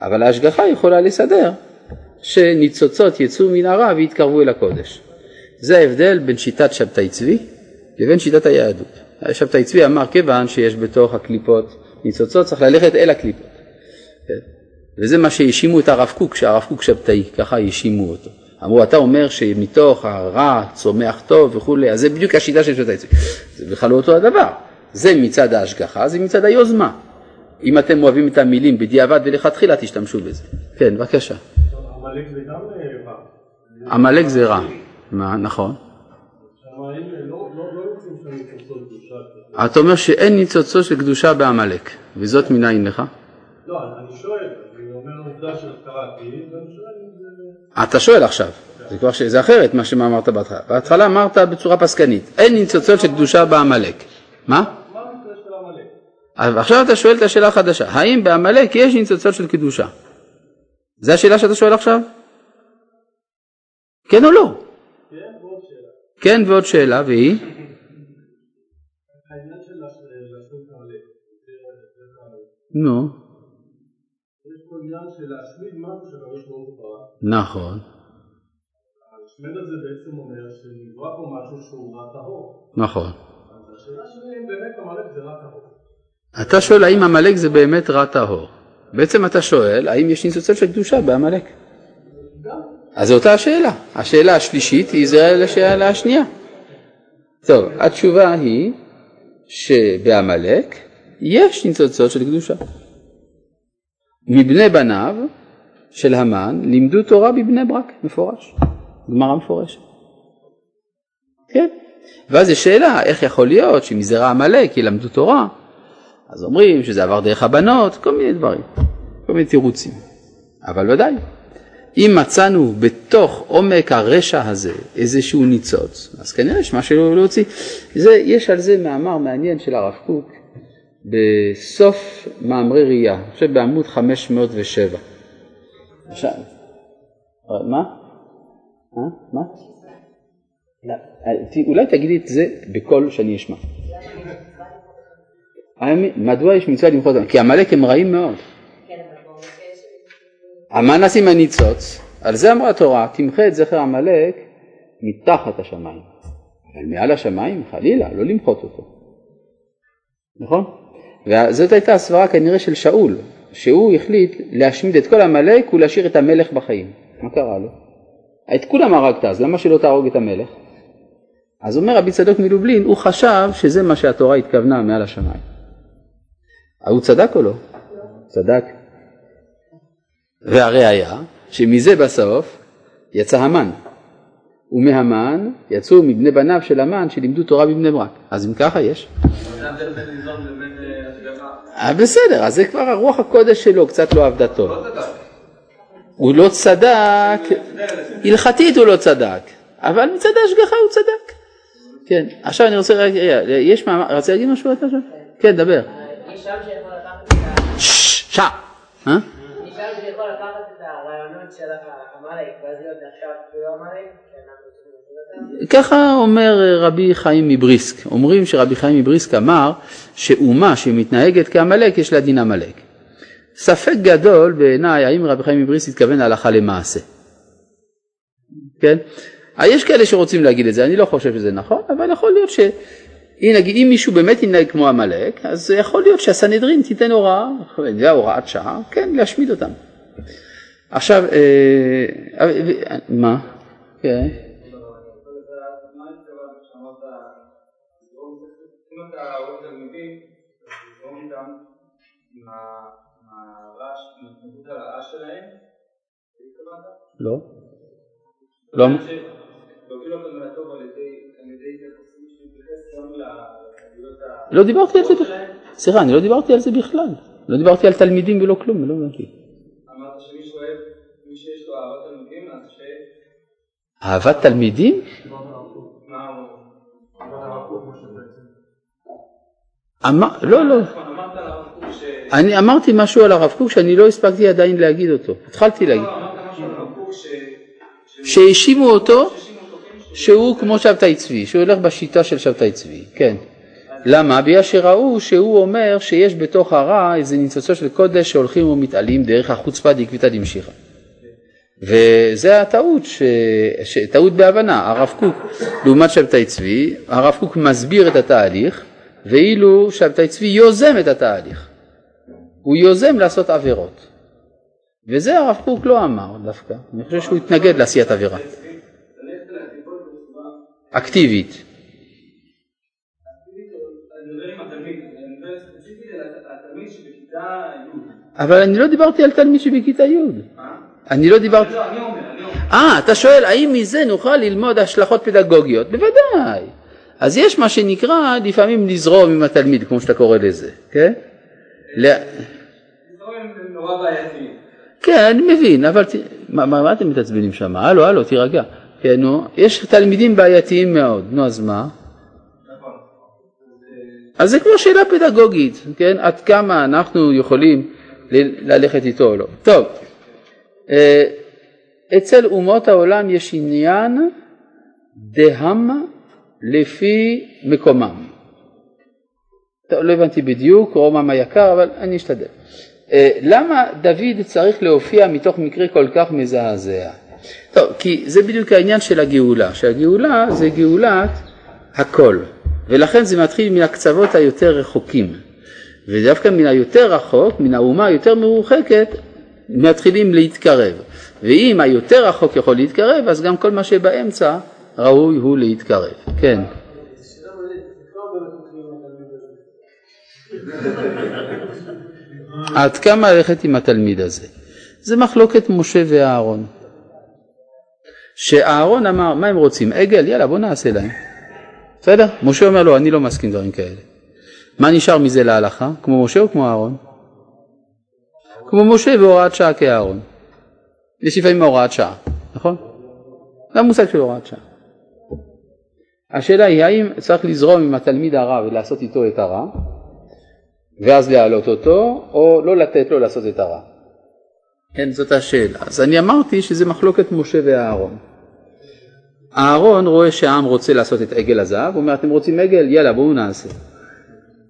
אבל ההשגחה יכולה לסדר שניצוצות יצאו מן הרע ויתקרבו אל הקודש. זה ההבדל בין שיטת שבתאי צבי לבין שיטת היהדות. שבתאי צבי אמר כיוון שיש בתוך הקליפות ניצוצות צריך ללכת אל הקליפות. וזה מה שהאשימו את הרב קוק, שהרב קוק שבתאי, ככה האשימו אותו. אמרו אתה אומר שמתוך הרע צומח טוב וכולי, אז זה בדיוק השיטה של שבתאי צבי. זה בכלל לא אותו הדבר. זה מצד ההשגחה, זה מצד היוזמה. אם אתם אוהבים את המילים בדיעבד ולכתחילה תשתמשו בזה. כן, בבקשה. עמלק זה גם רע. עמלק זה רע. נכון. שמיים לא לא יוצאים שם מתוך קדושה. אתה אומר שאין ניצוצו של קדושה בעמלק, וזאת מנין לך? לא, אני שואל, אני אומר עובדה שקראתי, ואני שואל. אתה שואל עכשיו, זה כבר ש... זה אחרת מה שאמרת בהתחלה. בהתחלה אמרת בצורה פסקנית, אין ניצוצות של קדושה בעמלק. מה? עכשיו אתה שואל את השאלה החדשה, האם בעמלק יש ניצוצות של קדושה? זו השאלה שאתה שואל עכשיו? כן או לא? כן, ועוד שאלה. כן ועוד שאלה, והיא? נו, יש פה עניין של להשמיד משהו שהקדוש ברוך הוא ברא. נכון, השמד הזה בעצם אומר שנברא פה משהו שהוא רע טהור. נכון. אז השאלה שלי אם באמת עמלק זה רע טהור. אתה שואל האם עמלק זה באמת רע טהור. בעצם אתה שואל האם יש ניצוצות של קדושה בעמלק. אז זו אותה השאלה. השאלה השלישית היא זהה לשאלה השנייה. טוב, התשובה היא שבעמלק יש ניצוצות של קדושה. מבני בניו של המן לימדו תורה בבני ברק, מפורש. גמרא מפורשת. כן. ואז יש שאלה, איך יכול להיות שמזרע עמלק ילמדו תורה? אז אומרים שזה עבר דרך הבנות, כל מיני דברים, כל מיני תירוצים. אבל ודאי, אם מצאנו בתוך עומק הרשע הזה איזשהו ניצוץ, אז כנראה יש משהו להוציא. זה, יש על זה מאמר מעניין של הרב קוק בסוף מאמרי ראייה, אני חושב בעמוד 507. עכשיו, מה? אה? מה? לא, ת- אולי תגידי את זה בקול שאני אשמע. מדוע יש מצווה למחות אותם? כי עמלק הם רעים מאוד. מה נעשה עם הניצוץ? על זה אמרה התורה, תמחה את זכר עמלק מתחת השמיים. אבל מעל השמיים, חלילה, לא למחות אותו. נכון? וזאת הייתה הסברה כנראה של שאול, שהוא החליט להשמיד את כל עמלק ולהשאיר את המלך בחיים. מה קרה לו? את כולם הרגת, אז למה שלא תהרוג את המלך? אז אומר רבי צדוק מלובלין, הוא חשב שזה מה שהתורה התכוונה מעל השמיים. הוא צדק או לא? צדק. והראיה שמזה בסוף יצא המן, ומהמן יצאו מבני בניו של המן שלימדו תורה בבני ברק. אז אם ככה יש. בסדר, אז זה כבר הרוח הקודש שלו קצת לא עבדה טוב. הוא לא צדק, הלכתית הוא לא צדק, אבל מצד ההשגחה הוא צדק. כן, עכשיו אני רוצה, רגע, יש מאמר, רצית להגיד משהו? כן, דבר. יש שם שיכול לקחת את שעה. נשאל שיכול לקחת את הרעיונות של עמלק ואז להיות כאילו שאנחנו צריכים לעשות אותם? ככה אומר רבי חיים מבריסק, אומרים שרבי חיים מבריסק אמר שאומה שמתנהגת כעמלק יש לה דין עמלק. ספק גדול בעיניי האם רבי חיים מבריסק התכוון הלכה למעשה. כן? אה, יש כאלה שרוצים להגיד את זה, אני לא חושב שזה נכון, אבל יכול להיות ש... אם נגיד, אם מישהו באמת ינהג כמו עמלק, אז יכול להיות שהסנהדרין תיתן הוראה, זה הוראת שעה, כן, להשמיד אותם. עכשיו, אה, אה, מה? כן. מה התכוונת לא דיברתי על זה בכלל. סליחה, אני לא דיברתי על זה בכלל. לא דיברתי על תלמידים ולא כלום, לא הבנתי. אמרת שמי שאוהב, מי שיש לו אהבת תלמידים, אז ש... אהבת תלמידים? לא, לא. אני אמרתי משהו על הרב קוק שאני לא הספקתי עדיין להגיד אותו. התחלתי להגיד. לא, שהאשימו אותו כן, שהוא כמו שבתאי צבי, שהוא הולך בשיטה של שבתאי צבי, כן. למה? בגלל שראו שהוא אומר שיש בתוך הרע איזה ניצוצו של קודש שהולכים ומתעלים דרך החוצפה דקביתא דמשיחא. וזה הטעות, ש... ש... טעות בהבנה, הרב קוק לעומת שבתאי צבי, הרב קוק מסביר את התהליך, ואילו שבתאי צבי יוזם את התהליך. הוא יוזם לעשות עבירות. וזה הרב קוק לא אמר דווקא, אני חושב שהוא התנגד לעשיית עבירה. אקטיבית. אבל אני לא דיברתי על תלמיד שבכיתה י'. אני לא דיברתי... לא, אני אומר, אני אומר. אה, אתה שואל האם מזה נוכל ללמוד השלכות פדגוגיות? בוודאי. אז יש מה שנקרא לפעמים לזרום עם התלמיד, כמו שאתה קורא לזה, כן? כן, אני מבין, אבל. מה, אתם מתעצבנים שם? הלו, הלו, תירגע. כן, נו, יש תלמידים בעייתיים מאוד, נו אז מה? נכון. אז זה כבר שאלה פדגוגית, כן? עד כמה אנחנו יכולים ללכת איתו או לא. טוב, אה, אצל אומות העולם יש עניין דהם לפי מקומם. טוב, לא הבנתי בדיוק, רומם היקר, אבל אני אשתדל. אה, למה דוד צריך להופיע מתוך מקרה כל כך מזעזע? טוב, כי זה בדיוק העניין של הגאולה, שהגאולה זה גאולת הכל, ולכן זה מתחיל מן הקצוות היותר רחוקים, ודווקא מן היותר רחוק, מן האומה היותר מרוחקת, מתחילים להתקרב, ואם היותר רחוק יכול להתקרב, אז גם כל מה שבאמצע ראוי הוא להתקרב, כן. עד כמה ללכת עם התלמיד הזה? זה מחלוקת משה ואהרון. שאהרון אמר, מה הם רוצים? עגל? יאללה בוא נעשה להם. בסדר? משה אומר לו, אני לא מסכים דברים כאלה. מה נשאר מזה להלכה? כמו משה או כמו אהרון? כמו משה והוראת שעה כאהרון. יש לפעמים הוראת שעה, נכון? זה המושג של הוראת שעה. השאלה היא האם צריך לזרום עם התלמיד הרע ולעשות איתו את הרע, ואז להעלות אותו, או לא לתת לו לעשות את הרע. כן, זאת השאלה. אז אני אמרתי שזה מחלוקת משה ואהרון. אהרון רואה שהעם רוצה לעשות את עגל הזהב, הוא אומר, אתם רוצים עגל? יאללה, בואו נעשה.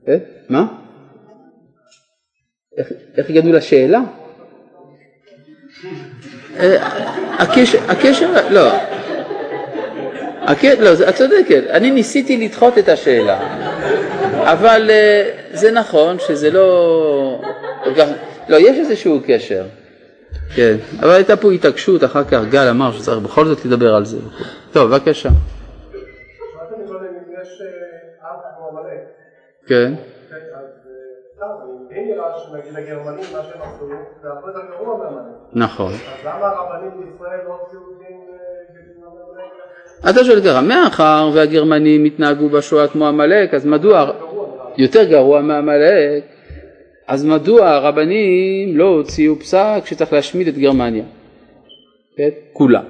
כן? מה? איך, הגענו לשאלה? אה, הקשר, לא. לא, את צודקת, אני ניסיתי לדחות את השאלה, אבל אה, זה נכון שזה לא לא, יש איזשהו קשר, כן, אבל הייתה פה התעקשות, אחר כך גל אמר שצריך בכל זאת לדבר על זה. טוב, בבקשה. כן. אז אה. נכון. אז למה הרבנים בישראל לא אה, עמלק? אתה שואל ככה, מאחר והגרמנים התנהגו בשואה כמו עמלק, אז מדוע. יותר גרוע מעמלק, אז מדוע הרבנים לא הוציאו פסק שצריך להשמיד את גרמניה? כן? כולה.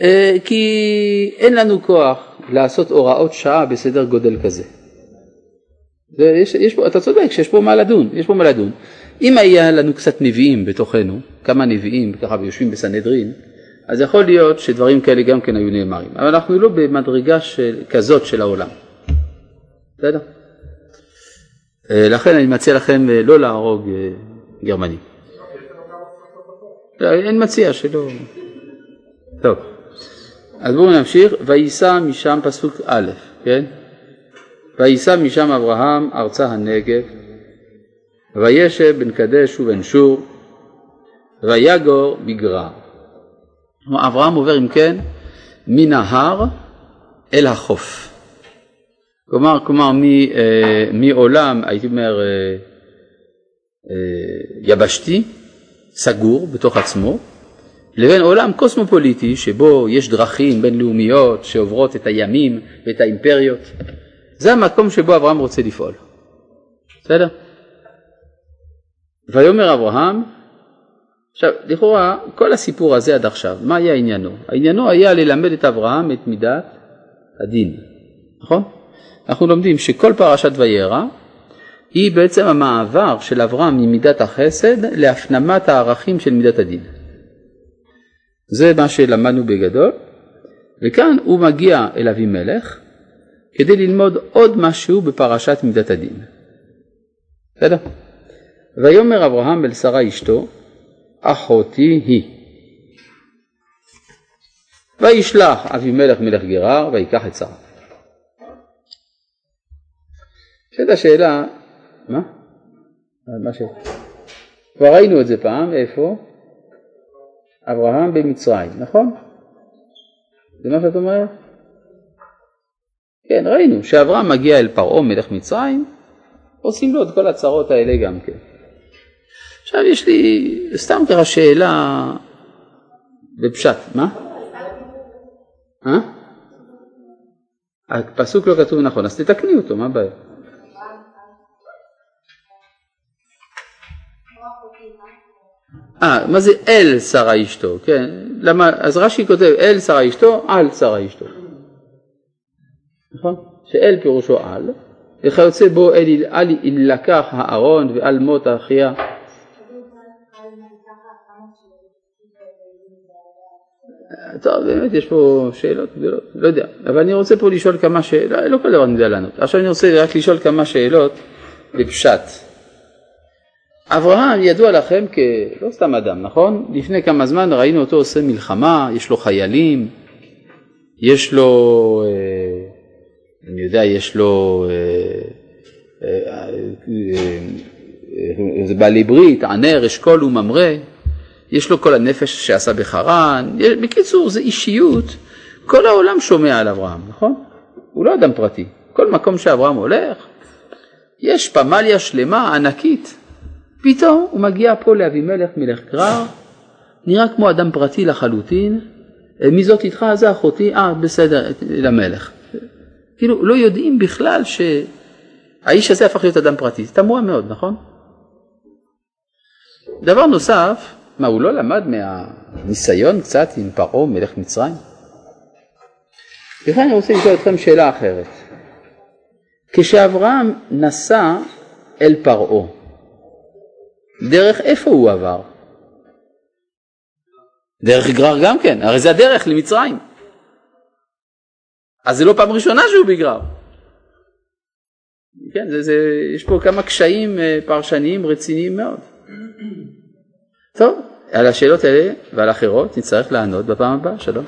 אה, כי אין לנו כוח לעשות הוראות שעה בסדר גודל כזה. יש, יש פה, אתה צודק שיש פה מה לדון, יש פה מה לדון. אם היה לנו קצת נביאים בתוכנו, כמה נביאים ככה ויושבים בסנהדרין, אז יכול להיות שדברים כאלה גם כן היו נאמרים, אבל אנחנו לא במדרגה של, כזאת של העולם. בסדר? אה, לכן אני מציע לכם אה, לא להרוג אה, גרמנים. אני מציע שלא... טוב, אז בואו נמשיך. וייסע משם פסוק א', כן? וייסע משם אברהם ארצה הנגב, וישב בין קדש ובין שור, ויגור בגרר. אברהם עובר אם כן מן ההר אל החוף. כלומר, כלומר אה, מעולם, הייתי אומר, אה, אה, יבשתי, סגור בתוך עצמו, לבין עולם קוסמופוליטי שבו יש דרכים בינלאומיות שעוברות את הימים ואת האימפריות. זה המקום שבו אברהם רוצה לפעול. בסדר? ויאמר אברהם, עכשיו לכאורה כל הסיפור הזה עד עכשיו, מה היה עניינו? עניינו היה ללמד את אברהם את מידת הדין, נכון? אנחנו לומדים שכל פרשת וירא היא בעצם המעבר של אברהם ממידת החסד להפנמת הערכים של מידת הדין. זה מה שלמדנו בגדול, וכאן הוא מגיע אל אבימלך כדי ללמוד עוד משהו בפרשת מידת הדין. בסדר? ויאמר אברהם אל שרה אשתו, אחותי היא. וישלח אבימלך מלך גרר ויקח את שרה. שאת השאלה, מה? מה ש... כבר ראינו את זה פעם, איפה? אברהם במצרים, נכון? זה מה שאת אומרת? כן, ראינו שאברהם מגיע אל פרעה מלך מצרים, עושים לו את כל הצרות האלה גם כן. עכשיו יש לי סתם ככה שאלה בפשט, מה? אה? הפסוק לא כתוב נכון, אז תתקני אותו, מה הבעיה? אה, מה זה אל שרה אשתו, כן? למה, אז רש"י כותב אל שרה אשתו, על שרה אשתו. נכון? שאל פירושו על, וכיוצא בו אל, אל יילקח הארון ועל מות אחיה. טוב, באמת יש פה שאלות גדולות, לא יודע, אבל אני רוצה פה לשאול כמה שאלות, לא כל דבר אני יודע לענות, עכשיו אני רוצה רק לשאול כמה שאלות בפשט. אברהם ידוע לכם כלא סתם אדם, נכון? לפני כמה זמן ראינו אותו עושה מלחמה, יש לו חיילים, יש לו, אה, אני יודע, יש לו, אה, אה, זה בעלי ברית, ענר, אשכול וממרא, יש לו כל הנפש שעשה בחרן, בקיצור זה אישיות, כל העולם שומע על אברהם, נכון? הוא לא אדם פרטי, כל מקום שאברהם הולך, יש פמליה שלמה ענקית. פתאום הוא מגיע פה לאבימלך מלך גרר, נראה כמו אדם פרטי לחלוטין, אה, מי זאת איתך? זה אחותי, אה בסדר, למלך. כאילו לא יודעים בכלל שהאיש הזה הפך להיות אדם פרטי, זה תמוה מאוד, נכון? דבר נוסף, מה הוא לא למד מהניסיון קצת עם פרעה מלך מצרים? לכן אני רוצה לשאול אתכם שאלה אחרת. כשאברהם נסע אל פרעה, דרך איפה הוא עבר? דרך גרר גם כן, הרי זה הדרך למצרים. אז זה לא פעם ראשונה שהוא בגרר. כן, זה, זה, יש פה כמה קשיים אה, פרשניים רציניים מאוד. טוב, על השאלות האלה ועל אחרות נצטרך לענות בפעם הבאה, שלום.